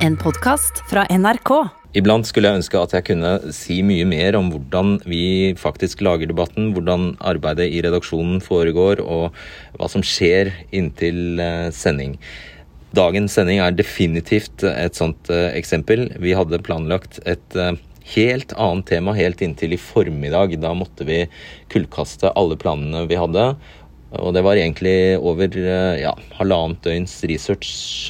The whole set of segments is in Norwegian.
En podkast fra NRK. Iblant skulle jeg ønske at jeg kunne si mye mer om hvordan vi faktisk lager debatten, hvordan arbeidet i redaksjonen foregår og hva som skjer inntil eh, sending. Dagens sending er definitivt et sånt eh, eksempel. Vi hadde planlagt et eh, helt annet tema helt inntil i formiddag. Da måtte vi kullkaste alle planene vi hadde. Og det var egentlig over ja, halvannet døgns research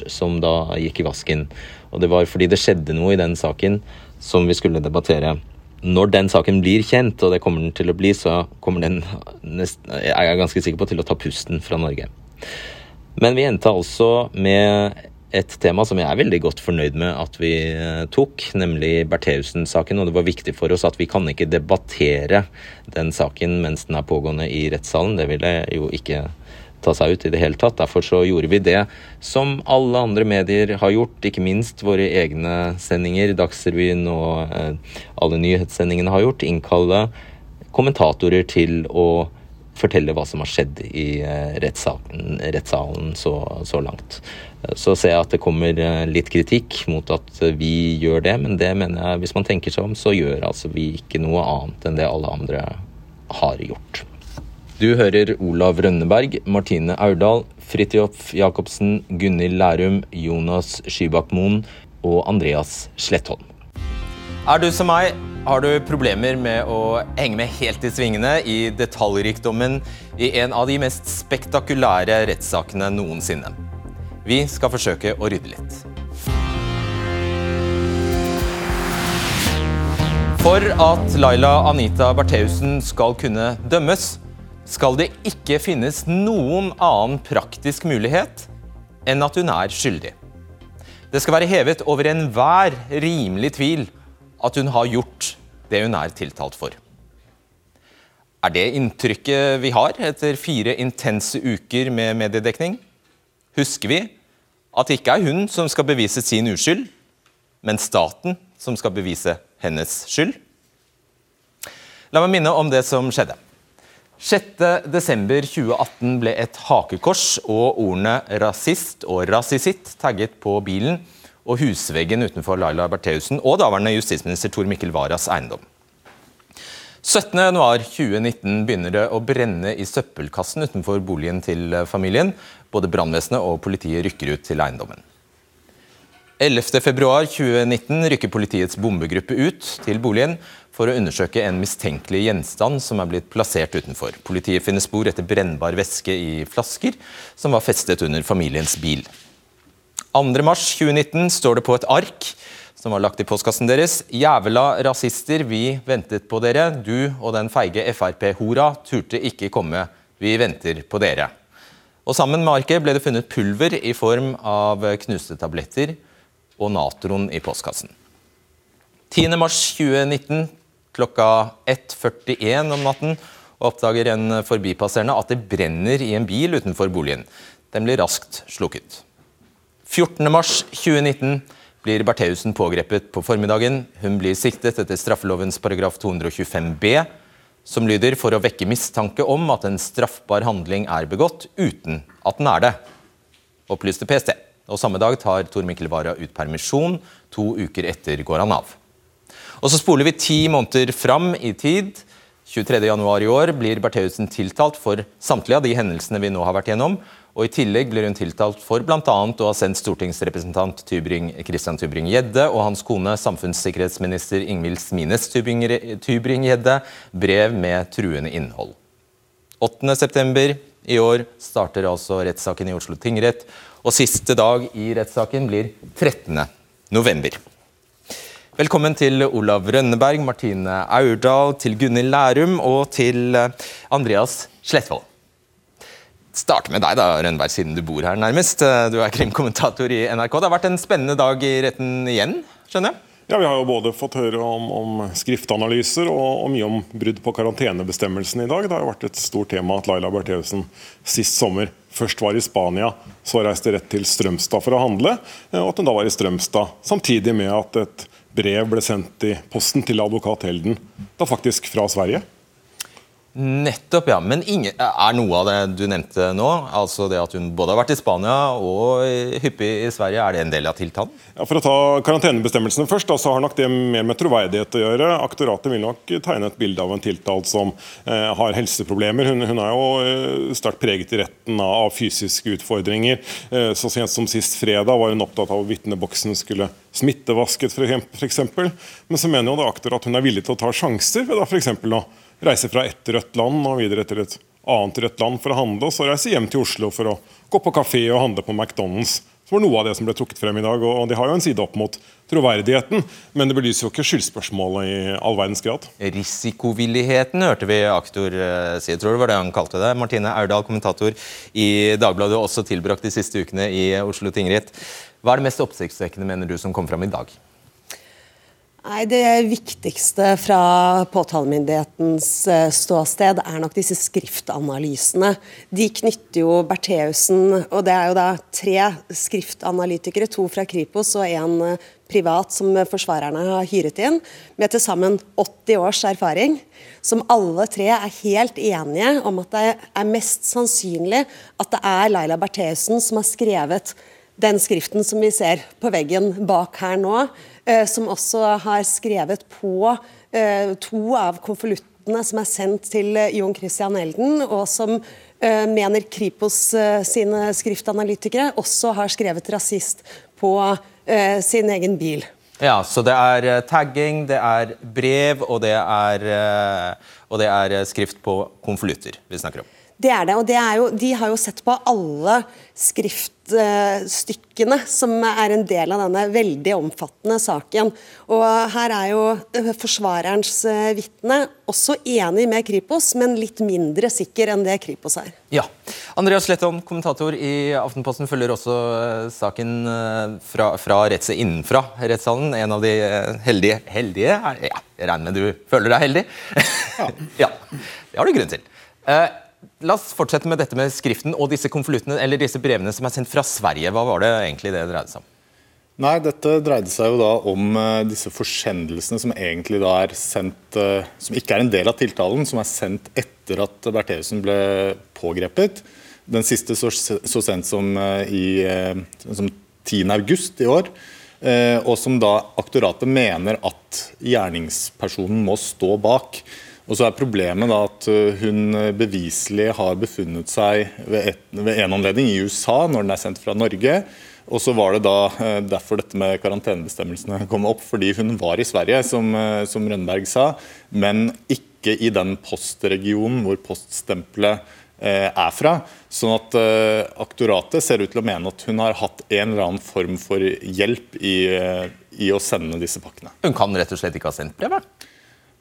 som da gikk i vasken. Og det var fordi det skjedde noe i den saken som vi skulle debattere. Når den saken blir kjent, og det kommer den til å bli, så kommer den jeg er ganske sikker på til å ta pusten fra Norge. Men vi endte altså med et tema som jeg er veldig godt fornøyd med at vi eh, tok, nemlig Bertheussen-saken. Og det var viktig for oss at vi kan ikke debattere den saken mens den er pågående i rettssalen. Det ville jo ikke ta seg ut i det hele tatt. Derfor så gjorde vi det som alle andre medier har gjort, ikke minst våre egne sendinger, Dagsrevyen og eh, alle nyhetssendingene har gjort. Innkalle kommentatorer til å fortelle hva som har skjedd i eh, rettssalen, rettssalen så, så, langt. Så ser jeg at det kommer eh, litt kritikk mot at vi gjør det, men det mener jeg, hvis man tenker seg om, så gjør altså vi ikke noe annet enn det alle andre har gjort. Du hører Olav Rønneberg, Martine Aurdal, Fridtjof Jacobsen, Gunhild Lærum, Jonas Skybakk-Moen og Andreas Slettholm. Er du som meg, har du problemer med å henge med helt i svingene i detaljrikdommen i en av de mest spektakulære rettssakene noensinne. Vi skal forsøke å rydde litt. For at Laila Anita Bertheussen skal kunne dømmes, skal det ikke finnes noen annen praktisk mulighet enn at hun er skyldig. Det skal være hevet over enhver rimelig tvil at hun har gjort det hun er tiltalt for. Er det inntrykket vi har etter fire intense uker med mediedekning? Husker vi at det ikke er hun som skal bevise sin uskyld, men staten som skal bevise hennes skyld? La meg minne om det som skjedde. 6.12.2018 ble et hakekors og ordene 'rasist' og 'rasisitt' tagget på bilen og husveggen utenfor Laila Bertheussen og daværende justisminister Tor Mikkel Waras eiendom. 17.1.2019 begynner det å brenne i søppelkassen utenfor boligen til familien. Både brannvesenet og politiet rykker ut til eiendommen. 11.2.2019 rykker politiets bombegruppe ut til boligen for å undersøke en mistenkelig gjenstand som er blitt plassert utenfor. Politiet finner spor etter brennbar væske i flasker som var festet under familiens bil. 2.3.2019 står det på et ark som var lagt i postkassen deres. Jævla rasister, vi ventet på dere. Du og den feige Frp-hora turte ikke komme. Vi venter på dere. Og Sammen med arket ble det funnet pulver i form av knuste tabletter og natron i postkassen. 10.3.2019 klokka 1.41 om natten og oppdager en forbipasserende at det brenner i en bil utenfor boligen. Den blir raskt slukket. 14.3.2019 blir Bertheussen pågrepet på formiddagen. Hun blir siktet etter straffelovens paragraf 225 b, som lyder for å vekke mistanke om at en straffbar handling er begått uten at den er det, opplyste PST. Og Samme dag tar Tor Mikkel Wara ut permisjon. To uker etter går han av. Og så spoler vi ti måneder fram i tid. 23.1 i år blir Bertheussen tiltalt for samtlige av de hendelsene vi nå har vært gjennom. Og I tillegg blir hun tiltalt for bl.a. å ha sendt stortingsrepresentant Tybring, Christian Tybring-Gjedde og hans kone, samfunnssikkerhetsminister Ingvild Smines Tybring-Gjedde, brev med truende innhold. 8.9. i år starter altså rettssaken i Oslo tingrett, og siste dag i rettssaken blir 13.11. Velkommen til Olav Rønneberg, Martine Aurdal, til Gunhild Lærum og til eh, Andreas Slettvold. Start med deg, da, Rønneberg, siden du bor her nærmest. Eh, du er krimkommentator i NRK. Det har vært en spennende dag i retten igjen, skjønner jeg? Ja, Vi har jo både fått høre om, om skriftanalyser og, og, mye om brudd på karantenebestemmelsen i dag. Det har jo vært et stort tema at Laila Bertheussen sist sommer først var i Spania, så reiste rett til Strømstad for å handle, eh, og at hun da var i Strømstad samtidig med at et brev ble sendt i posten til advokat Helden, da faktisk fra Sverige? Nettopp, ja. Men ingen, er noe av det du nevnte nå, altså det at hun både har vært i Spania og hyppig i Sverige, er det en del av tiltalen? Ja, for å ta karantenebestemmelsene først, så så har nok det mer med troverdighet å gjøre. Aktoratet vil nok tegne et bilde av en tiltalt som eh, har helseproblemer. Hun, hun, er jo eh, sterkt preget i retten av, av fysiske utfordringer. Eh, så sent som sist fredag var hun opptatt av at vitneboksen skulle smittevasket, f.eks. Men så mener jo det aktor at hun er villig til å ta sjanser ved f.eks. å reise fra ett rødt land og videre til et annet rødt land for å handle, og så reise hjem til Oslo for å gå på kafé og handle på McDonald's. Det var noe av det som ble trukket frem i dag. og De har jo en side opp mot troverdigheten, men det belyser jo ikke skyldspørsmålet i all verdens grad. Risikovilligheten hørte vi aktor eh, si, tror det var det han kalte det. Martine Aurdal, kommentator i Dagbladet, også tilbrakt de siste ukene i Oslo tingrett. Hva er det mest oppsiktsvekkende, mener du, som kom frem i dag? Nei, Det viktigste fra påtalemyndighetens eh, ståsted er nok disse skriftanalysene. De knytter jo Bertheussen Og det er jo da tre skriftanalytikere, to fra Kripos og en eh, privat som forsvarerne har hyret inn, med til sammen 80 års erfaring. Som alle tre er helt enige om at det er mest sannsynlig at det er Laila Bertheussen som har skrevet den skriften som vi ser på veggen bak her nå, som også har skrevet på eh, to av konvoluttene som er sendt til eh, Jon Christian Elden, og som mener Kripos sine skriftanalytikere også har skrevet rasist på sin egen bil. Ja, Så det er tagging, det er brev, og det er, og det er skrift på konvolutter vi snakker om? Det er det. og det er jo, De har jo sett på alle skriftstykkene som er en del av denne veldig omfattende saken. Og Her er jo eh, forsvarerens eh, vitne også enig med Kripos, men litt mindre sikker enn det Kripos er. Ja. Andreas Letton, kommentator i Aftenposten, følger også eh, saken fra, fra rettse innenfra rettssalen. En av de heldige Heldige? Ja, jeg regner med du føler deg heldig? Ja. ja. Det har du grunn til. La oss fortsette med dette med skriften og disse konvoluttene eller disse brevene som er sendt fra Sverige. Hva var det egentlig det dreide seg om? Nei, Dette dreide seg jo da om uh, disse forsendelsene som egentlig da er sendt uh, Som ikke er en del av tiltalen, som er sendt etter at Bertheussen ble pågrepet. Den siste så, så sent som, uh, i, som 10. august i år. og som da aktoratet mener at gjerningspersonen må stå bak. Og så er Problemet da at uh, hun beviselig har befunnet seg ved, et, ved en anledning i USA når den er sendt fra Norge. Og så var det da uh, derfor dette med karantenebestemmelsene kom opp, fordi hun var i Sverige, som, som Rønneberg sa, men ikke i den postregionen hvor poststempelet er fra. Sånn at aktoratet ser ut til å mene at hun har hatt en eller annen form for hjelp i, i å sende disse pakkene. Hun kan rett og slett ikke ha sendt brevet?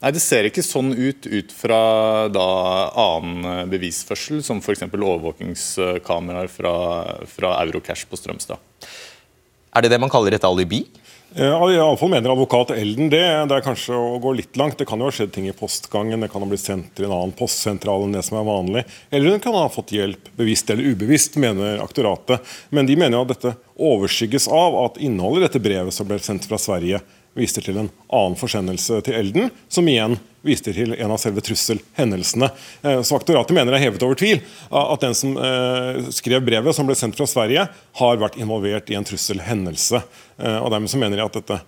Nei, Det ser ikke sånn ut ut fra da annen bevisførsel, som f.eks. overvåkingskameraer fra, fra Eurocash på Strømstad. Er det det man kaller et alibi? Ja, Iallfall mener advokat Elden det. Det er kanskje å gå litt langt. Det kan jo ha skjedd ting i postgangen, det kan ha blitt sendt til en annen postsentral enn det som er vanlig. Eller hun kan ha fått hjelp, bevisst eller ubevisst, mener aktoratet. Men de mener jo at dette overskygges av at innholdet i dette brevet som ble sendt fra Sverige, viste til en annen forsendelse til Elden, som igjen viste til en av selve trusselhendelsene. Eh, så Aktoratet mener det er hevet over tvil at den som eh, skrev brevet, som ble sendt fra Sverige, har vært involvert i en trusselhendelse. Eh, og Dermed så mener de at dette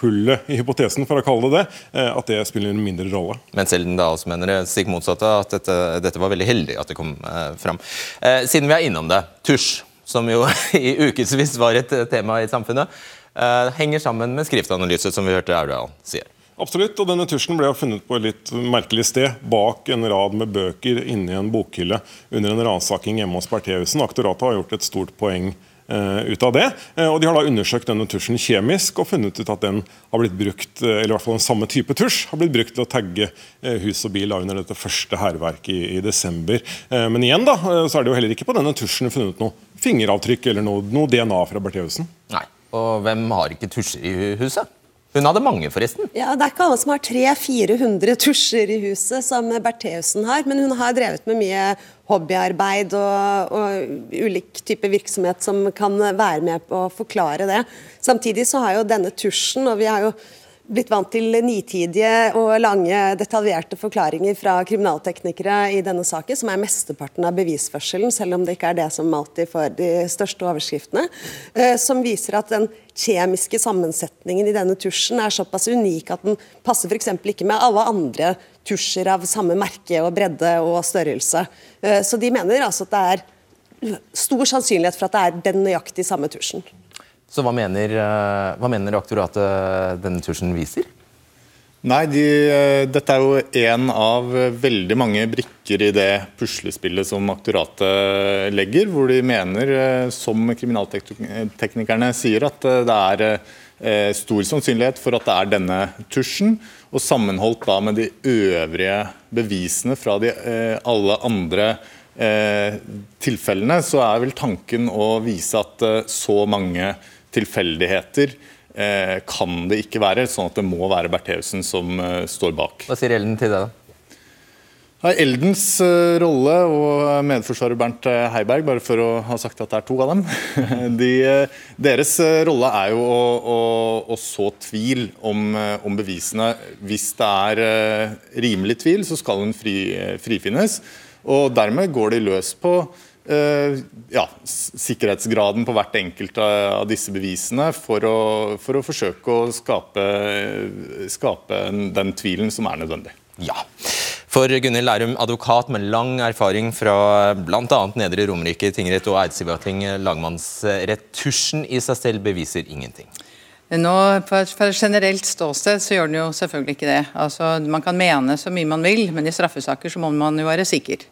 hullet i hypotesen, for å kalle det det, at det spiller en mindre rolle. Men Elden da også mener det stikk motsatte, at dette, dette, var veldig heldig at det kom eh, fram. Eh, siden vi er innom det, tusj, som jo i ukevis var et tema i samfunnet. Eh, henger sammen med skriftanalyse, som vi hørte Aurdal sier. Absolutt, og denne tusjen ble funnet på et litt merkelig sted, bak en rad med bøker inni en bokhylle under en ransaking hjemme hos Bertheussen. Aktoratet har gjort et stort poeng uh, ut av det. Uh, og De har da undersøkt denne tusjen kjemisk og funnet ut at den har blitt brukt, eller i hvert fall den samme type tusj har blitt brukt til å tagge hus og bil under dette første hærverket i, i, desember. men igjen da, så er det jo heller ikke på denne tusjen funnet noe fingeravtrykk eller noe, noe DNA fra Bertheussen. Nei. Og hvem har ikke tusjer i huset? Hun hadde mange, forresten. Ja, Det er ikke alle som har 300-400 tusjer i huset, som Bertheussen har. Men hun har drevet med mye hobbyarbeid og, og ulik type virksomhet som kan være med på å forklare det. Samtidig så har jo denne tusjen, og vi har jo blitt vant til nitidige og lange, detaljerte forklaringer fra kriminalteknikere i denne saken, som er mesteparten av bevisførselen, selv om det ikke er det som alltid får de største overskriftene, eh, som viser at den kjemiske sammensetningen i denne tusjen er såpass unik at den passer f.eks. ikke med alle andre tusjer av samme merke og bredde og størrelse. Eh, så de mener altså at det er stor sannsynlighet for at det er den nøyaktig samme tusjen. Så hva mener, eh, hva mener aktoratet denne tusjen viser? Nei, de, eh, Dette er jo én av veldig mange brikker i det puslespillet som aktoratet legger, hvor de mener, eh, som kriminalteknikerne sier, at det er stor sannsynlighet for at det er denne tusjen. Og sammenholdt da med de øvrige bevisene fra de, alle andre tilfellene, så er vel tanken å vise at så mange tilfeldigheter eh, kan det ikke være, sånn at det må være Bertheussen som eh, står bak. Hva sier Elden til det? da? Eldens eh, rolle og medforsvarer Bernt Heiberg, bare for å ha sagt at det er to av dem de, Deres uh, rolle er jo å, å, å så tvil om, om, bevisene. Hvis det er rimelig tvil, så skal hun fri, frifinnes. Og dermed går de løs på Eh, ja, sikkerhetsgraden på hvert enkelt av disse bevisene for å, for å forsøke å skape, skape, den tvilen som er nødvendig. Ja. For Gunhild Lærum, advokat med lang erfaring fra bl.a. Nedre Romerike tingrett og Eidsivating lagmannsrett. Tusjen i seg selv beviser ingenting. Nå, Fra et generelt ståsted så gjør den jo selvfølgelig ikke det. Altså, Man kan mene så mye man vil, men i straffesaker så må man jo være sikker.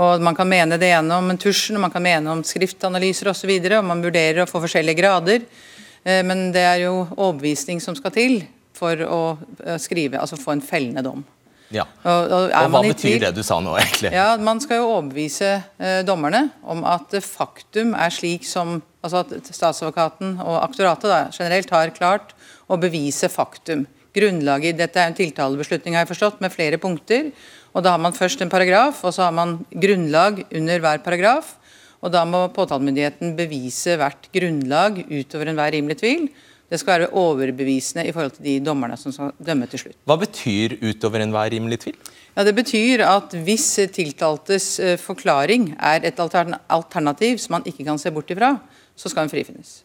Og Man kan mene det ene om tusjen, man kan mene om skriftanalyser osv. Og, så og man vurderer å få forskjellige grader. Eh, men det er jo overbevisning som skal til for å eh, skrive, altså få en fellende dom. Ja. Og, og, og Hva betyr det du sa nå, egentlig? Ja, Man skal jo overbevise eh, dommerne om at faktum er slik som altså at statsadvokaten og aktoratet da, generelt har klart å bevise faktum. Grunnlaget i dette er en tiltalebeslutning, har jeg forstått, med flere punkter. Og Da har man først en paragraf, og så har man grunnlag under hver paragraf. og Da må påtalemyndigheten bevise hvert grunnlag utover enhver rimelig tvil. Det skal være overbevisende i forhold til de dommerne som skal dømme til slutt. Hva betyr utover enhver rimelig tvil? Ja, Det betyr at hvis tiltaltes eh, forklaring er et alternativ som man ikke kan se bort ifra, så skal hun frifinnes.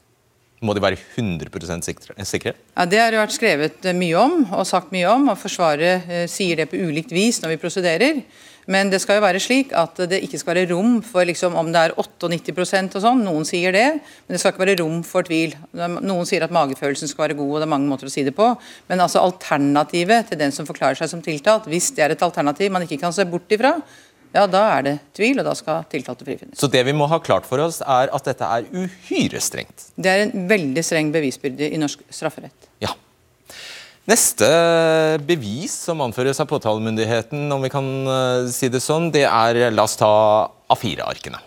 Må de være 100 sikre? Ja, Det har det vært skrevet eh, mye om og sagt mye om. og Forsvaret eh, sier det på ulikt vis når vi prosederer. Men det skal jo være slik at det ikke skal være rom for liksom, om det er 98% og sånn. Noen sier det, men det skal ikke være rom for tvil. Noen sier at magefølelsen skal være god, og det er mange måter å si det på. Men altså alternativet til den som forklarer seg som tiltalt, hvis det er et alternativ man ikke kan se bort ifra, ja, da er det tvil, og da skal tiltalte frifinnes. Så det vi må ha klart for oss, er at dette er uhyre strengt? Det er en veldig streng bevisbyrde i norsk strafferett. Ja. Neste bevis som anføres av påtalemyndigheten, om vi kan uh, si det sånn, det er la oss ta A4-arkene.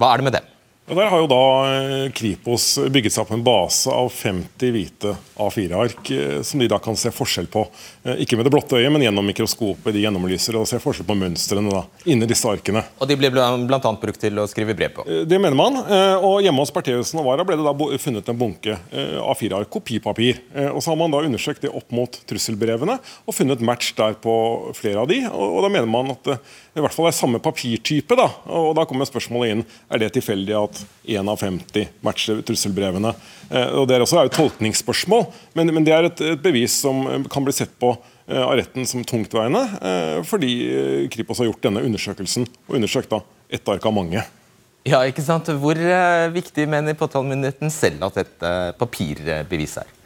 Hva er det med dem? Og Der har jo da eh, Kripos bygget seg opp en base av 50 hvite A4-ark, eh, som de da kan se forskjell på. Eh, ikke med det blotte øyet, men gjennom mikroskopet de gjennomlyser og ser forskjell på mønstrene da, inni disse arkene. Og De ble bl.a. brukt til å skrive brev på? Det mener man. Og Hjemme hos Bertheussen og Wara ble det da funnet en bunke A4-ark, kopipapir. Og Så har man da undersøkt det opp mot trusselbrevene og funnet match der på flere av de. Og Da mener man at i hvert fall er samme papirtype. da, og Da kommer spørsmålet inn er det tilfeldig at 1 av 50 matcher trusselbrevene. Eh, og Det er også et tolkningsspørsmål, men, men det er et, et, bevis som eh, kan bli sett på eh, av retten som tungtveiende, fordi Kripos har gjort denne undersøkelsen, og undersøkt da ett ark av mange. Ja, ikke sant? Hvor viktig mener påtalemyndigheten selv at dette papirbeviset er?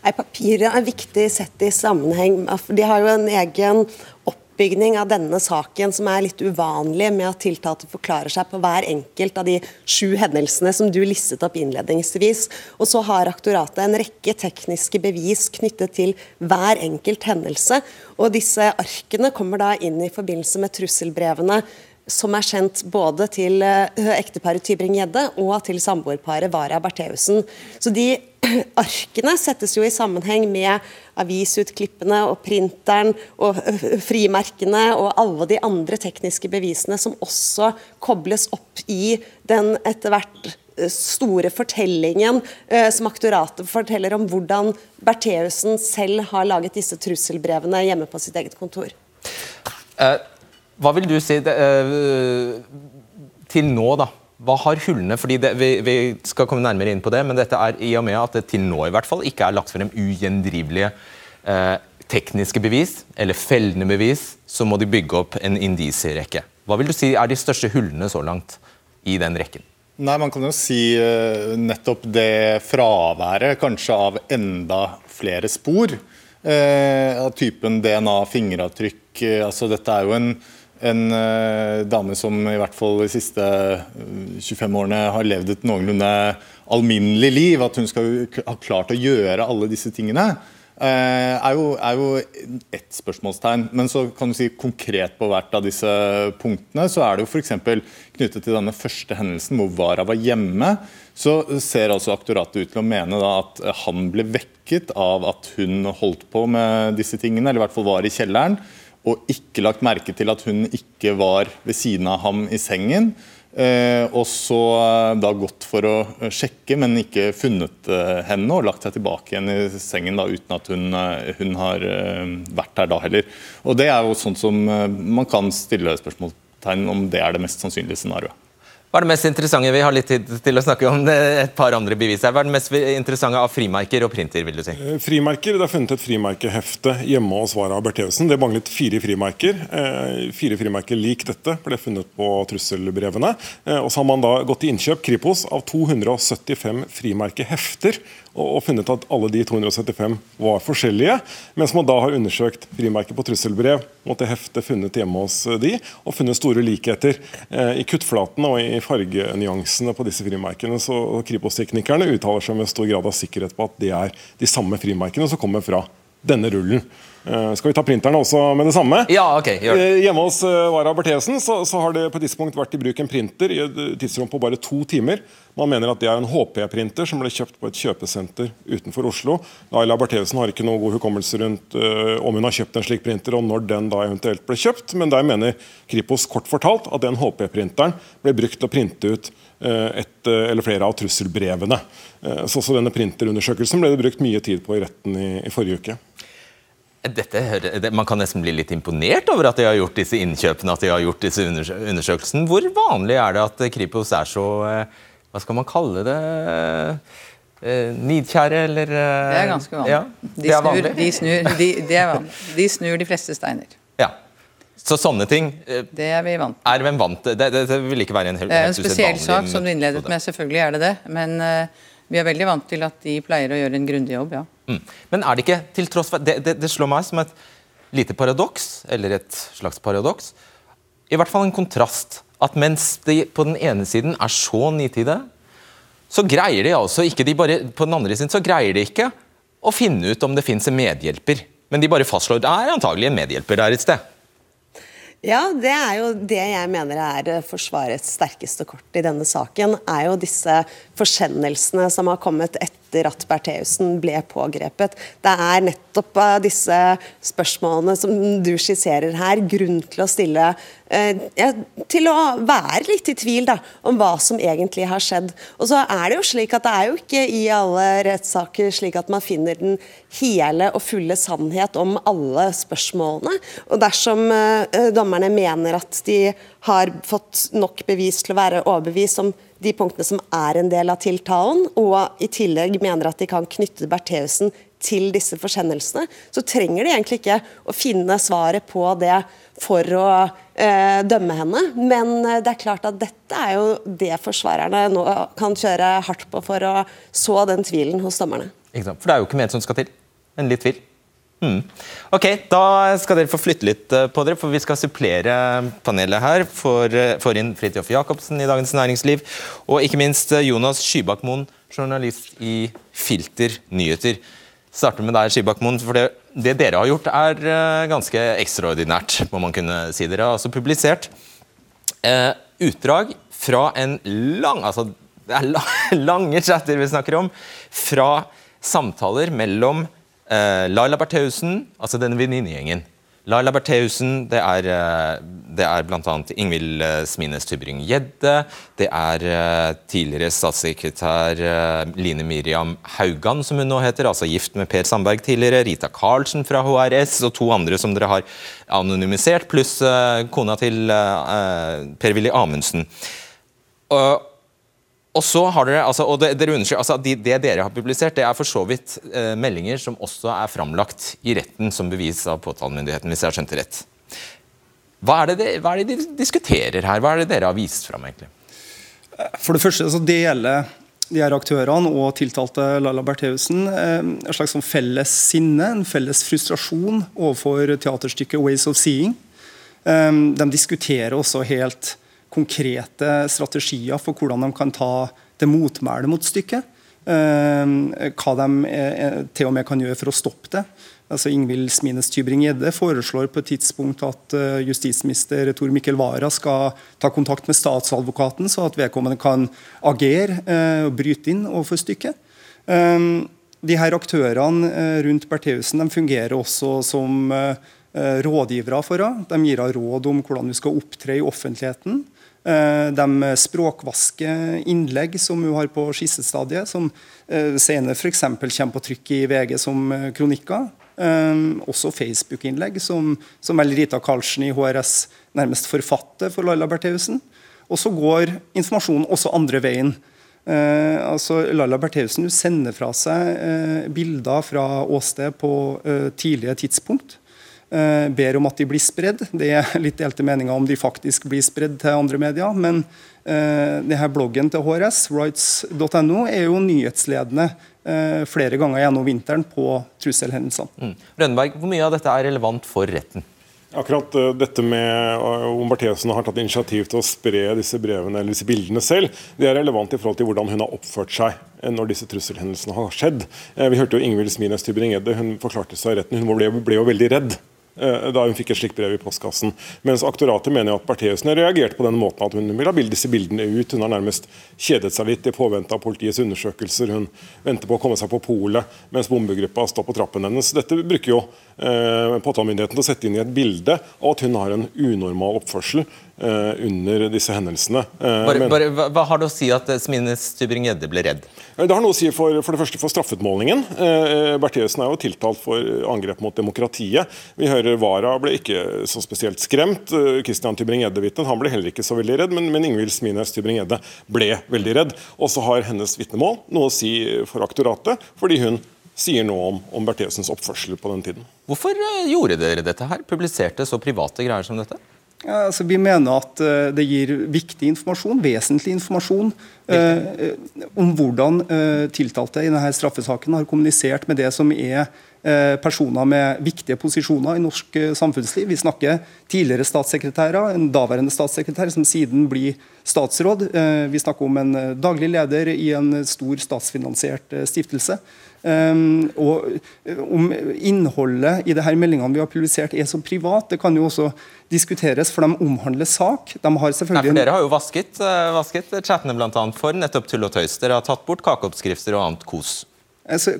Nei, Papiret er viktig sett i sammenheng. De har jo en egen opp oppbygning av denne saken som er litt uvanlig, med at tiltalte forklarer seg på hver enkelt av de sju hendelsene som du listet opp innledningsvis. Og så har aktoratet en rekke tekniske bevis knyttet til hver enkelt hendelse. Og disse arkene kommer da inn i forbindelse med trusselbrevene som er kjent både til uh, ekteparet Tybring-Gjedde og til samboerparet Vara Bertheussen. Så de arkene settes jo i sammenheng med avisutklippene og printeren og frimerkene og alle de andre tekniske bevisene som også kobles opp i den etter hvert store fortellingen eh, som aktoratet forteller om hvordan Bertheussen selv har laget disse trusselbrevene hjemme på sitt eget kontor. Eh, hva vil du si det, eh, til nå, da? Hva har hullene fordi det, vi, vi, skal komme nærmere inn på det, men dette er i og med at det til nå i hvert fall ikke er lagt frem ugjendrivelige eh, tekniske bevis eller fellende bevis, så må de bygge opp en indisierekke. Hva vil du si er de største hullene så langt i den rekken? Nei, Man kan jo si uh, nettopp det fraværet kanskje av enda flere spor. Uh, av typen DNA, fingeravtrykk. Uh, altså Dette er jo en en uh, dame som i hvert fall de siste 25 eh, årene har levd et noenlunde alminnelig liv. At hun skal ha klart å gjøre alle disse tingene, uh, er, jo, er, jo, ett spørsmålstegn. Men så kan du si konkret på hvert av disse punktene, så er det jo f.eks. knyttet til denne første hendelsen hvor Vara var hjemme. Så ser altså aktoratet ut til å mene at han ble vekket av at hun holdt på med disse tingene, eller i hvert fall var i kjelleren og ikke lagt merke til at hun ikke var ved siden av ham i sengen. Eh, og så eh, da gått for å sjekke, men ikke funnet eh, henne, og lagt seg tilbake igjen i sengen da, uten at hun, hun har vært der da heller. Og Det er jo sånn som man kan stille spørsmålstegn om det er det mest sannsynlige scenarioet. Hva er det mest interessante? Vi har litt tid til å snakke om et par andre bevis her. Hva er det mest interessante av frimerker og printer? vil du si? Eh, frimerker, Det er funnet et frimerkehefte hjemme hos Vara Bertheussen. Det manglet fire frimerker. Eh, fire frimerker lik dette ble funnet på trusselbrevene. Eh, og så har man da gått til innkjøp Kripos av 275 frimerkehefter og funnet at alle de 275 var forskjellige. Mens man da har undersøkt frimerker på trusselbrev mot det heftet funnet hjemme hos de, og funnet store likheter i kuttflatene og i fargenyansene på disse frimerkene. Så Kripos-teknikerne uttaler seg med stor grad av sikkerhet på at det er de samme frimerkene som kommer fra denne rullen. Uh, skal vi ta printeren også med det samme? Ja, ok, gjør det. Uh, hjemme hos Wara Vara Berthesen så, så, har det på et tidspunkt vært i bruk en printer i et tidsrom på bare to timer. Man mener at det er en HP-printer som ble kjøpt på et kjøpesenter utenfor Oslo. Laila Bertheussen har ikke noe god hukommelse rundt om hun har kjøpt en slik printer og når den da eventuelt ble kjøpt, men der mener Kripos kort fortalt at den HP-printeren ble brukt til å printe ut et eller flere av trusselbrevene. Så også denne printerundersøkelsen ble det brukt mye tid på i retten i, i forrige uke. Dette, man kan nesten bli litt imponert over at de har gjort disse innkjøpene, at de har gjort disse undersøkelsene. Hvor vanlig er det at Kripos er så eh, Hva skal man kalle det? Eh, nidkjære, eller eh, Det er ganske vanlig. Ja, de, snur, de, snur, de, vanlig. de, snur, de fleste steiner. Ja. Så sånne ting Det er vi vant Er hvem vant? Det, det, det vil ikke være en helt Det er en spesiell sak, som du innledet med. Selvfølgelig er det det. Men uh, vi er veldig vant til at de pleier å gjøre en grundig jobb, ja. Mm. Men er det ikke, til tross for, det, det, det, slår meg som et lite paradoks, eller et slags paradoks, i hvert fall en kontrast, at mens de på den ene siden er så nitide, så greier de altså ikke de bare, på den andre siden så greier de ikke å finne ut om det fins en medhjelper. Men de bare fastslår det er antagelig en medhjelper der et sted. Ja, det er jo det jeg mener er Forsvarets sterkeste kort i denne saken. er jo disse forsendelsene som har kommet etter at Bertheussen ble pågrepet. Det er nettopp disse spørsmålene som du skisserer her, grunn til å stille Eh, ja, til å være litt i tvil da, om hva som egentlig har skjedd. Og så er Det jo slik at det er jo ikke i alle rettssaker slik at man finner den hele og fulle sannhet om alle spørsmålene. Og Dersom uh, dommerne mener at de har fått nok bevis til å være overbevist om de punktene som er en del av tiltalen, og i tillegg mener at de kan knytte Bertheussen til disse forsendelsene, så trenger de egentlig ikke å finne svaret på det for å eh, dømme henne. Men eh, det er klart at dette er jo det forsvarerne nå kan kjøre hardt på for å så den tvilen hos dommerne. For det er jo ikke mer som skal til enn litt tvil. Mm. Ok, Da skal dere få flytte litt eh, på dere, for vi skal supplere panelet her. For, eh, for inn Fridtjof Jacobsen i Dagens Næringsliv, og ikke minst Jonas Skybakmoen, journalist i Filter nyheter starter med deg, Skybakmoen, for det, det, dere har gjort, er ganske ekstraordinært. må man kunne si. Dere har altså publisert eh, utdrag fra en lang altså det er lange chatter vi snakker om, fra samtaler mellom Laila Bertheussen, altså denne venninnegjengen, Laila Bertheussen, det er, eh, det er bl.a. Ingvild eh, Smines Tybring-Gjedde. Det er eh, tidligere statssekretær Line Miriam Haugan, som hun nå heter, altså gift med Per Sandberg tidligere. Rita Karlsen fra HRS og to andre som dere har anonymisert, pluss kona til Per-Willy Amundsen. Og så har dere, altså, og det, dere altså, de, det, dere har publisert, det er for så vidt eh, meldinger som også er framlagt i retten som bevis av påtalemyndigheten, hvis jeg har skjønt det rett. Hva er, det, hva er det de diskuterer her? Hva er det dere har vist fram? egentlig? For det første så deler de her aktørene og tiltalte Laila Bertheussen eh, en slags sånn felles sinne, en felles frustrasjon overfor teaterstykket 'Ways of Seeing'. Eh, de diskuterer også helt konkrete strategier for hvordan de kan ta det motmæle mot stykket. Eh, hva de eh, til og med kan gjøre for å stoppe det. Altså Ingvild Smines Tybring-Gjedde foreslår på et tidspunkt at eh, justisminister Tor Mikkel Wara skal ta kontakt med statsadvokaten, så at vedkommende kan agere og bryte inn overfor stykket. De her Aktørene rundt Bertheussen fungerer også som rådgivere for henne. De gir henne råd om hvordan hun skal opptre i offentligheten. Eh, de språkvasker innlegg som hun har på skissestadiet, som eh, senere f.eks. kommer på trykk i VG som eh, kronikker. Også Facebook-innlegg, som, som Rita Karlsen i HRS nærmest forfatter for Laila Bertheussen. Og så går informasjonen også andre veien. Eh, altså Laila Bertheussen sender fra seg eh, bilder fra åsted på eh, tidlige tidspunkt. Eh, ber om at de blir spredd. Det er litt delte meninger om de faktisk blir spredd til andre medier. Men det denne bloggen til HRS, rights.no, er jo nyhetsledende uh, flere ganger gjennom vinteren på trusselhendelsene. Mm. Rønneberg, hvor mye av dette er relevant for retten? Akkurat dette med om Bertheussen har tatt initiativ til å spre disse brevene eller disse bildene selv, det er relevant i forhold til hvordan hun har oppført seg når disse trusselhendelsene har skjedd. Vi hørte jo Ingvild Smines Tybring-Gjedde, hun forklarte seg i retten. Hun ble, ble jo veldig redd Eh, da hun fikk et slikt brev i postkassen. Mens aktoratet mener at Bertheussen har reagert på den måten at hun vil ha disse bildene ut. Hun har nærmest kjedet seg litt i påvente av politiets undersøkelser. Hun venter på å komme seg på polet mens bombegruppa står på trappen hennes. Dette bruker jo eh, påtalemyndigheten til å sette inn i et bilde av at hun har en unormal oppførsel Eh, under disse hendelsene. Eh, bare, bare, hva, hva, har det å si at Smines Tybring-Gjedde ble redd? Eh, det har noe å si for, for det første for straffeutmålingen. Eh, Bertheussen er jo tiltalt for angrep mot demokratiet. Vi hører Wara ble ikke så spesielt skremt. Christian Tybring-Gjedde-vitnet han ble heller ikke så veldig redd, men, men Ingvild Smines Tybring-Gjedde ble veldig redd. Og så har hennes vitnemål noe å si for aktoratet, fordi hun sier noe om, om Bertheussens oppførsel på den tiden. Hvorfor gjorde dere dette her? Publiserte så private greier som dette? Ja, altså vi mener at uh, det gir viktig informasjon, vesentlig informasjon, uh, om hvordan uh, tiltalte i denne straffesaken har kommunisert med det som er personer med viktige posisjoner i norsk samfunnsliv. Vi snakker tidligere statssekretærer, en daværende statssekretær som siden blir statsråd. Vi snakker om en daglig leder i en stor statsfinansiert stiftelse. Og Om innholdet i de her meldingene vi har publisert er så privat, det kan jo også diskuteres, for de omhandler sak. De har selvfølgelig... Nei, for Dere har jo vasket, vasket chattene annet for nettopp tull og tøys. Dere har tatt bort kakeoppskrifter og annet kos. Altså?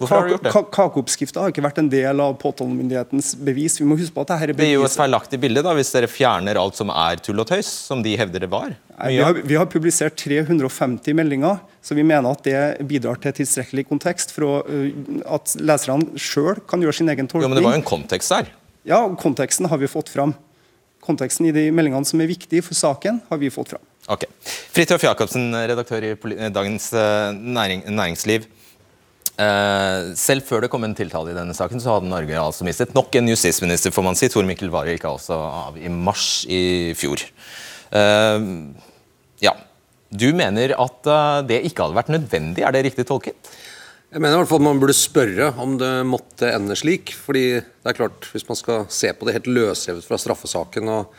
Kakeoppskrifta har ikke vært en del av påtalemyndighetens bevis. Vi må huske på at dette er bevis. Det er jo et feilaktig bilde da, hvis dere fjerner alt som er tull og tøys, som de hevder det var. Nei, vi, har, vi, har, publisert 350 meldinger, så vi mener at det bidrar til tilstrekkelig kontekst for å, uh, at leserne sjøl kan gjøre sin egen tolkning. Jo, Men det var jo en kontekst der? Ja, konteksten har vi fått fram. Konteksten i de meldingene som er viktige for saken, har vi fått fram. Ok. Fridtjof Jacobsen, redaktør i Dagens uh, næring, Næringsliv. Uh, selv før det kom en tiltale i denne saken, så hadde Norge altså mistet nok en justisminister, får man si. Tor Mikkel Wara gikk altså av i mars i fjor. Uh, ja. Du mener at uh, det ikke hadde vært nødvendig, er det riktig tolket? Jeg mener i hvert fall at Man burde spørre om det måtte ende slik. fordi det er klart, Hvis man skal se på det helt løsrevet fra straffesaken, og,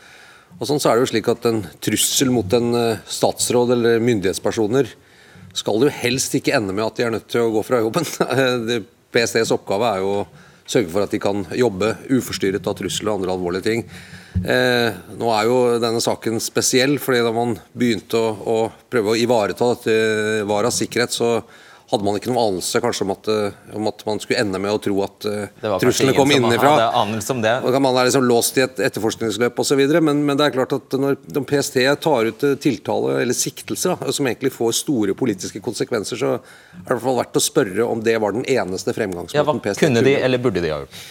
og sånn, så er det jo slik at en trussel mot en statsråd eller myndighetspersoner skal jo helst ikke ende med at de er nødt til å gå fra jobben. PSTs oppgave er jo å sørge for at de kan jobbe uforstyrret av trusler og andre alvorlige ting. Eh, nå er jo denne saken spesiell, fordi da man begynte å, å prøve å ivareta dette Varas sikkerhet, så hadde man ikke noen anelse kanskje om at, eh, om at man skulle ende med å tro at uh, truslene kom innenfra. det. Og Man er liksom låst i et etterforskningsløp osv. Men, men det er klart at når når PST tar ut eh, tiltale eller siktelse da, som egentlig får store politiske konsekvenser, så er det i hvert fall verdt å spørre om det var den eneste fremgangsmåten Ja, hva PST kunne de, eller burde de ha gjort?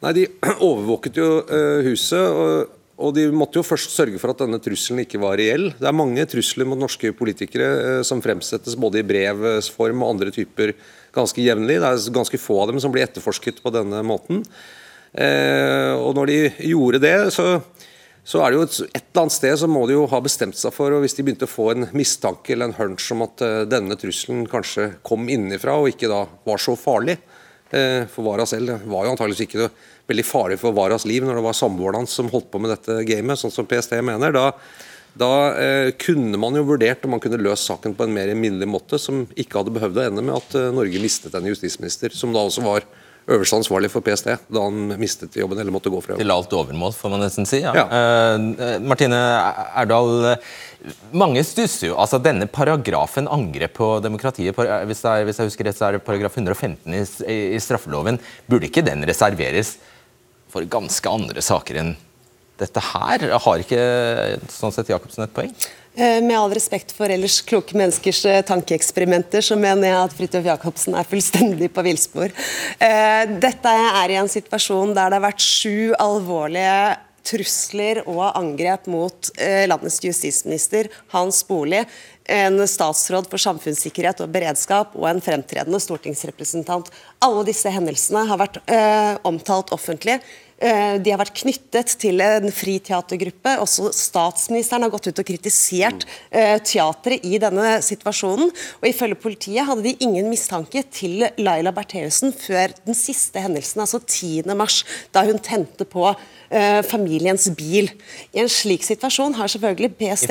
Nei, De overvåket jo uh, huset, og, og de måtte jo først sørge for at denne trusselen ikke var reell. Det er mange trusler mot norske politikere eh, som fremsettes både i brevs form og andre typer ganske jevnlig. Det er ganske få av dem som blir etterforsket på denne måten. Eh, og når de gjorde det, så, så er det jo et, et eller annet sted så må de jo ha bestemt seg for, og hvis de begynte å få en mistanke eller en hunch om at eh, denne trusselen kanskje kom innenfra og ikke da var så farlig for Vara selv, det var jo antageligvis ikke noe veldig farlig for Varas liv når det var samboeren hans som holdt på med dette gamet, sånn som PST mener, da, da eh, kunne man jo vurdert om man kunne løst saken på en mer minnelig måte, som ikke hadde behøvd å ende med at eh, Norge mistet en justisminister, som da også var øverste ansvarlig for PST da han mistet jobben eller måtte gå fra jobben. Til alt overmål, får man nesten si. Ja. Ja. Uh, Martine Erdal, mange stusser jo. altså Denne paragrafen angrep på demokratiet, hvis, det er, hvis jeg husker rett, så er det paragraf 115 i, i, i straffeloven. Burde ikke den reserveres for ganske andre saker enn dette her? Har ikke sånn sett Jacobsen et poeng? Eh, Med all respekt for ellers kloke menneskers eh, tankeeksperimenter, så mener jeg at Fridtjof Jacobsen er fullstendig på villspor. Eh, Dette er i en situasjon der det har vært sju alvorlige trusler og angrep mot landets justisminister, hans bolig, en statsråd for samfunnssikkerhet og beredskap og en fremtredende stortingsrepresentant. Alle disse hendelsene har vært omtalt offentlig. Eh, De har vært knyttet til en fri teatergruppe. Også statsministeren har gått ut og kritisert eh, teatret i denne situasjonen. Og Ifølge politiet hadde de ingen mistanke til Laila Bertheussen før den siste hendelsen, altså 10. mars, da hun tente på eh, familiens bil. I en slik situasjon har selvfølgelig PST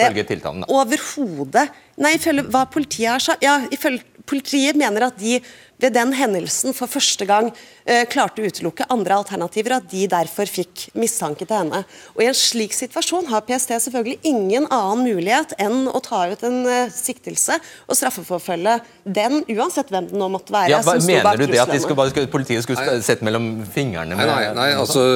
overhodet Nei, ifølge hva politiet har sagt Ja, ifølge politiet mener at de ved den hendelsen for første gang eh, klarte å utelukke andre alternativer, at de derfor fikk mistanke til henne. Og I en slik situasjon har PST selvfølgelig ingen annen mulighet enn å ta ut en eh, siktelse og straffeforfølge den, uansett hvem det nå måtte være. Ja, hva, som mener bak du det at de skulle, bare, skulle, politiet skulle nei, sett mellom fingrene med nei, nei altså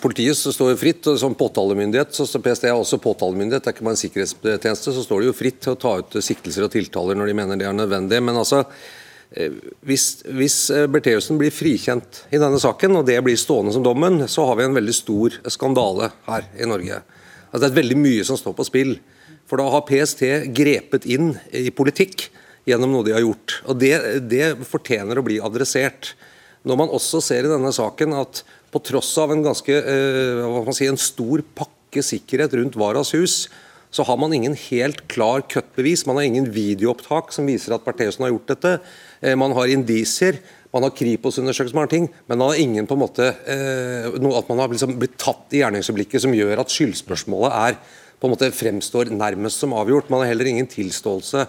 Politiet står fritt og som påtalemyndighet. så står PST er også påtalemyndighet, det er ikke bare en sikkerhetstjeneste. Så står de jo fritt til å ta ut siktelser og tiltaler når de mener det er nødvendig. Men altså, hvis, hvis eh, Bertheussen blir frikjent i denne saken, og det blir stående som dommen, så har vi en veldig stor skandale her i Norge. Altså, det er veldig mye som står på spill. For da har PST grepet inn i politikk gjennom noe de har gjort. Og det, det fortjener å bli adressert. Når man også ser i denne saken at på tross av en ganske eh, si, en stor pakke sikkerhet rundt Varas hus, så har man ingen helt klar cut-bevis. Man har ingen videoopptak som viser at Bertheussen har gjort dette. Eh, man har indisier. Man har Kripos-undersøkelser, man har ting, men man har ingen på en måte eh, noe at man har liksom blitt tatt i gjerningsøyeblikket som gjør at skyldspørsmålet er på en måte fremstår nærmest som avgjort. Man har heller ingen tilståelse.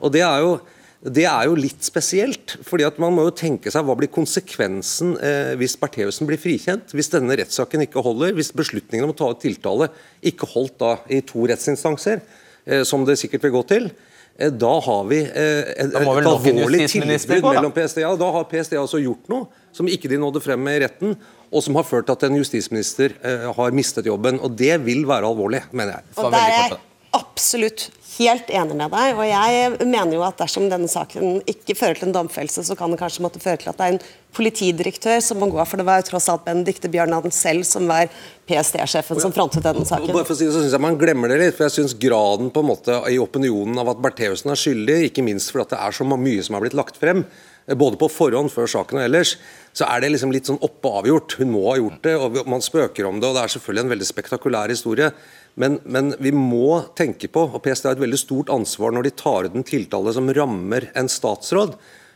Og det er jo det er jo litt spesielt. fordi at Man må jo tenke seg hva blir konsekvensen eh, hvis Bertheussen blir frikjent? Hvis denne rettssaken ikke holder, hvis beslutningen om å ta ut tiltale ikke holdt da i to rettsinstanser, eh, som det sikkert vil gå til, eh, da har vi eh, et, alvorlig tilbud mellom PST. Ja, da har PST altså gjort noe som ikke de nådde frem med i retten, og som har ført til at en justisminister eh, har mistet jobben. og Det vil være alvorlig, mener jeg. Og der er absolutt helt enig med deg. Og jeg mener jo at dersom denne saken ikke fører til en domfellelse, så kan det kanskje måtte føre til at det er en politidirektør som må gå. av. For det var jo tross alt Benedicte Bjørnland selv som var PST-sjefen som frontet denne Og saken. Bare for å si det, så synes jeg Man glemmer det litt, for jeg synes graden på en måte i opinionen av at Bertheussen er skyldig, ikke minst fordi det er så mye som er blitt lagt frem, eh, både på forhånd før saken og ellers, så er det liksom litt sånn oppe og avgjort. Hun må ha gjort det, og man spøker om det, og det er selvfølgelig en veldig spektakulær historie. Men, men vi må tenke på, og PST har et veldig stort ansvar når de tar ut en tiltale som rammer en statsråd,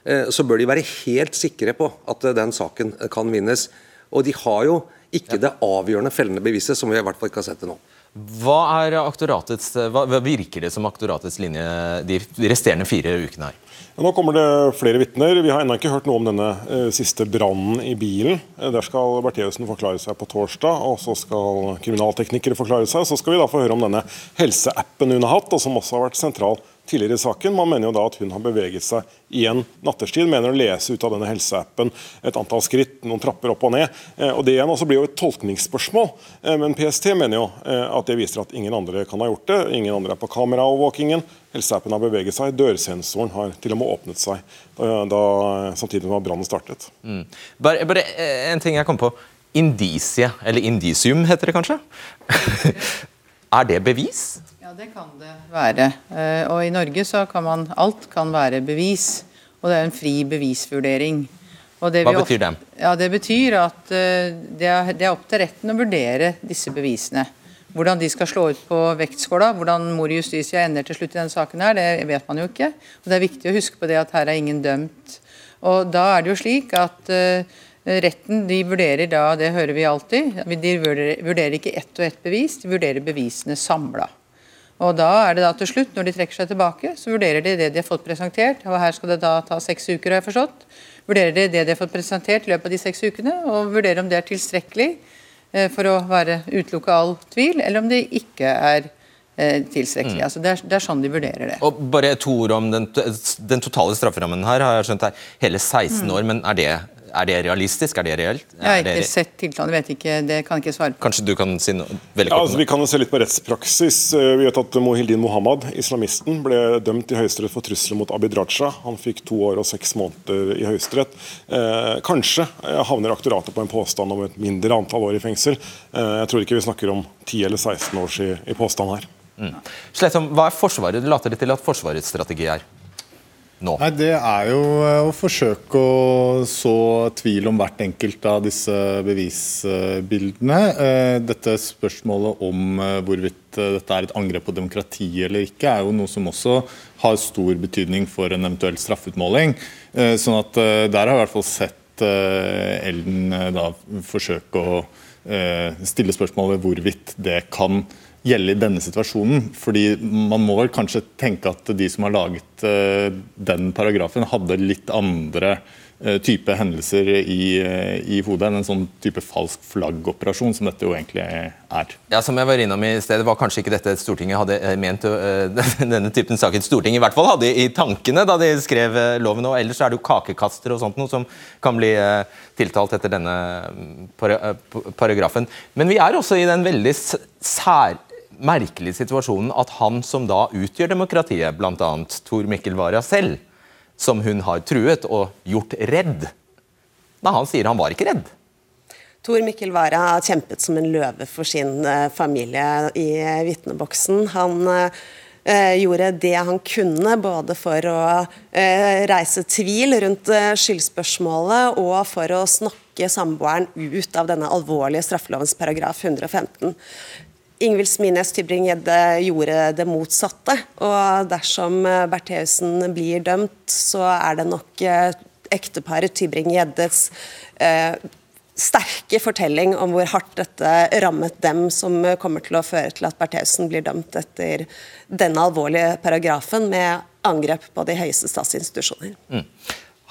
eh, så bør de være helt sikre på at eh, den saken kan vinnes. Og de har jo ikke det avgjørende fellende beviset, som vi i hvert fall ikke har sett til nå. Hva, er hva, hva virker det som aktoratets linje de resterende fire ukene her? Nå kommer det flere vitner. Vi har ennå ikke hørt noe om denne eh, siste brannen i bilen. Eh, der skal Bertheussen forklare seg på torsdag, og så skal kriminalteknikere forklare seg. Så skal vi da få høre om denne helseappen hun har hatt, og som også har vært sentral tidligere i saken. Man mener jo da at hun har beveget seg igjen nattestid. Mener å lese ut av denne helseappen et antall skritt, noen trapper opp og ned. Eh, og Det igjen også blir jo et tolkningsspørsmål. Eh, men PST mener jo at det viser at ingen andre kan ha gjort det. Ingen andre er på kameraovervåkingen. Helseappen har beveget seg. Dørsensoren har til og med åpnet seg da, da, samtidig som brannen startet. Mm. Bare, bare en ting jeg kom på. Indisie, eller indisium heter det kanskje? er det bevis? Ja, det kan det være. Eh, og i Norge så kan man Alt kan være bevis. Og det er en fri bevisvurdering. Hva betyr det? Ja, Det betyr at eh, det er, opp til retten å vurdere disse bevisene. Hvordan de skal slå ut på vektskåla, hvordan mor i Justitia ender til slutt i denne saken, her, det vet man jo ikke. Og Det er viktig å huske på det at her er ingen dømt. Og Da er det jo slik at uh, retten de vurderer da, det hører vi alltid, de vurderer, vurderer ikke ett og ett bevis, de vurderer bevisene samla. Og da er det da til slutt, når de trekker seg tilbake, så vurderer de det de har fått presentert. Og her skal det da ta seks uker, har jeg forstått. Vurderer de det de har fått presentert i løpet av de seks ukene, og vurderer om det er tilstrekkelig for å være utelukke all tvil, eller om det ikke er eh, tilstrekkelig. Mm. Altså det, er, det, er, sånn de vurderer det. Og Bare to ord om den, den totale strafferammen her. har jeg skjønt er hele 16 mm. år, men er det er det realistisk? Er det reelt? Jeg har ikke sett tiltalen, vet ikke, det kan jeg ikke svare på. Kanskje du kan si noe veldig kort? Ja, altså, vi kan jo se litt på rettspraksis. Eh, vi vet at Mohildin Mohammed, islamisten, ble dømt i Høyesterett for trusler mot Abid Raja. Han fikk to år og seks måneder i Høyesterett. Eh, kanskje eh, havner aktoratet på en påstand om et mindre antall år i fengsel. Eh, jeg tror ikke vi snakker om 10 eller 16 års i, i påstand her. Mm. Slettom, hva er Forsvaret? Du later det til at Forsvarets strategi er? Nå? Nei, Det er jo eh, å forsøke å så tvil om hvert enkelt av disse bevisbildene. Eh, dette spørsmålet om eh, hvorvidt dette er et angrep på demokratiet eller ikke, er jo noe som også har stor betydning for en eventuell straffeutmåling. Sånn at Der har jeg i hvert fall sett Elden da forsøke å stille spørsmålet hvorvidt det kan gjelde i denne situasjonen. fordi Man må vel kanskje tenke at de som har laget uh, den paragrafen, hadde litt andre uh, type hendelser i, uh, i, hodet enn en sånn type falsk flaggoperasjon som dette jo egentlig er. Ja, Som jeg var innom i stedet, var kanskje ikke dette Stortinget hadde ment denne typen saker Stortinget i hvert fall hadde i tankene da de skrev loven. og Ellers er det jo kakekaster og sånt noe som kan bli tiltalt etter denne paragrafen. Men vi er også i den veldig sær merkelige situasjonen at han som da utgjør demokratiet, bl.a. Tor Mikkel Wara selv, som hun har truet og gjort redd, da han sier han var ikke redd. Tor Mikkel Wara har kjempet som en løve for sin uh, familie i uh, vitneboksen. Han uh, gjorde det han kunne, både for å reise tvil rundt skyldspørsmålet og for å snakke samboeren ut av denne alvorlige straffelovens paragraf 115. Ingvild Smines Tybring-Gjedde gjorde det motsatte. Og dersom eh, Bertheussen blir dømt, så er det nok eh, ekteparet Tybring-Gjeddes eh, sterke fortelling om hvor hardt dette rammet dem, som kommer til å føre til at Bertheussen blir dømt etter denne alvorlige paragrafen med angrep på de høyeste statsinstitusjoner. Mm.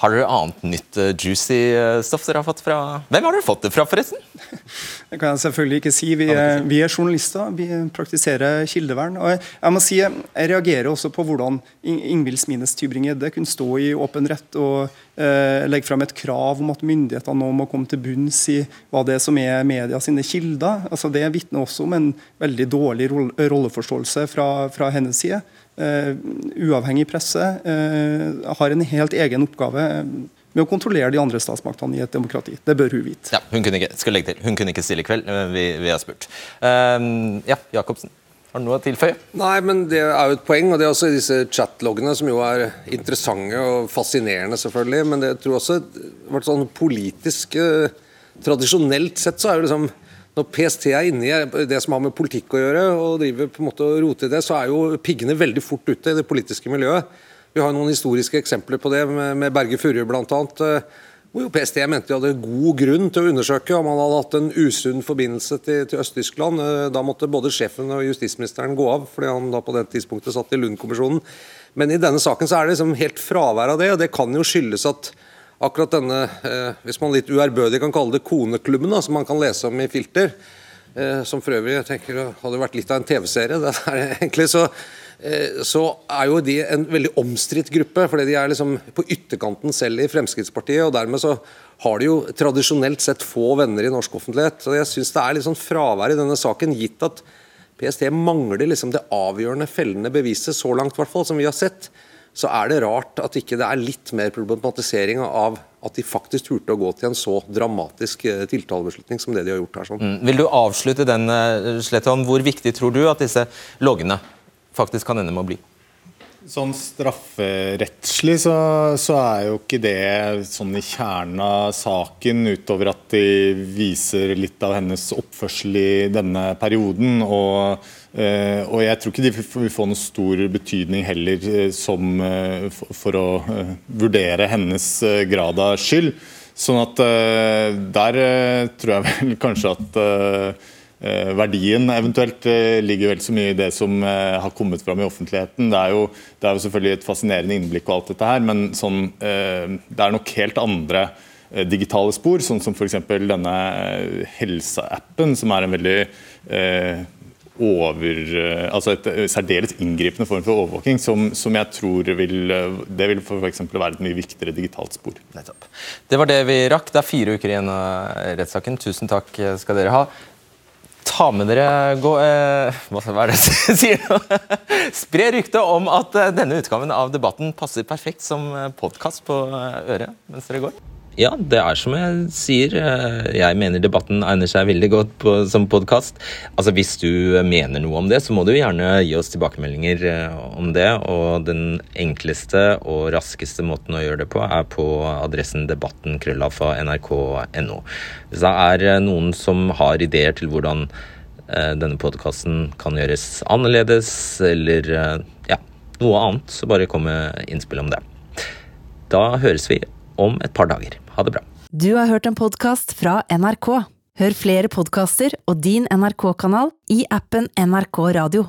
Har dere annet nytt uh, juicy uh, stoff dere har fått fra Hvem har dere fått det fra, forresten? Det kan jeg selvfølgelig ikke si. Vi er, vi er journalister. Vi praktiserer kildevern. og jeg, jeg, må si, jeg reagerer også på hvordan Ingvild Smines Tybring-Gjedde kunne stå i åpen rett og uh, legge frem et krav om at myndighetene nå må komme til bunns i hva det er som er media sine kilder. Altså, det vitner også om en veldig dårlig rolleforståelse fra, fra hennes side. Uh, uavhengig presse uh, har en helt egen oppgave eh, med å kontrollere de andre statsmaktene i et demokrati. Det bør hun vite. Ja, hun kunne ikke, skal legge til, hun kunne ikke stille i kveld, vi, vi har spurt. Uh, ja, Jacobsen. Har du noe å tilføye? Nei, men Det er jo et poeng. og det er også disse chatloggene, som jo er interessante og fascinerende, selvfølgelig. Men det jeg tror også sånn politisk Tradisjonelt sett så er jo liksom når PST er inne i det som har med politikk å gjøre, og driver på en måte og roter i det, så er jo piggene veldig fort ute i det politiske miljøet. Vi har noen historiske eksempler på det, med Berge Furre bl.a. Eh, hvor jo PST mente de hadde god grunn til å undersøke om han hadde hatt en usunn forbindelse til, til Øst-Tyskland. Eh, da måtte både sjefen og justisministeren gå av, fordi han da på det tidspunktet satt i Lund-kommisjonen. Men i denne saken så er det liksom helt fravær av det, og det kan jo skyldes at akkurat denne, eh, hvis man litt uærbødig kan kalle det koneklubben, da, som man kan lese om i Filter, eh, som for øvrig jeg tenker hadde vært litt av en TV-serie. egentlig så eh, så er jo de en veldig omstridt gruppe. fordi de er liksom på ytterkanten selv i Fremskrittspartiet. og dermed så har de jo tradisjonelt sett få venner i norsk offentlighet. så Jeg syns det er litt sånn fravær i denne saken, gitt at PST mangler liksom det avgjørende fellende beviset så langt, hvert som vi har sett. Så er det rart at ikke det er litt mer problematisering av at de faktisk turte å gå til en så dramatisk eh, tiltalebeslutning som det de har gjort her. Sånn. Mm. Vil du avslutte den, eh, Hvor viktig tror du at disse loggene faktisk kan ende med å bli? Sånn strafferettslig så, så, er jo ikke det sånn i kjernen av saken, utover at de viser litt av hennes oppførsel i denne perioden. Og, og jeg tror ikke de vil få noen stor betydning heller eh, som, eh, for, å vurdere hennes grad av skyld. Sånn at der tror jeg vel kanskje at Eh, verdien eventuelt eh, ligger vel så mye i det som eh, har kommet fram i offentligheten. Det er, jo, det er jo selvfølgelig et fascinerende innblikk, og alt dette her, men sånn, det er nok helt andre digitale spor, sånn som f.eks. denne helseappen, som er en veldig over, altså et særdeles inngripende form for overvåking, som, som jeg tror vil det vil for være et mye viktigere digitalt spor. Nettopp. Det var det vi rakk. Det er fire uker igjen av rettssaken. Tusen takk skal dere ha ta med dere gå, eh, Hva er det jeg sier nå? Spre ryktet om at eh, denne utgaven av Debatten passer perfekt som eh, podkast på eh, øret mens dere går. Ja, det er som jeg sier. Jeg mener debatten egner seg veldig godt på, som podkast. Altså, hvis du mener noe om det, så må du gjerne gi oss tilbakemeldinger om det. Og den enkleste og raskeste måten å gjøre det på, er på adressen debatten krøllafa nrk.no. Hvis det er noen som har ideer til hvordan denne podkasten kan gjøres annerledes, eller ja, noe annet, så bare kom med innspill om det. Da høres vi om et par dager. Ha det bra. Du har hørt en podkast fra NRK. Hør flere podkaster og din NRK-kanal i appen NRK Radio.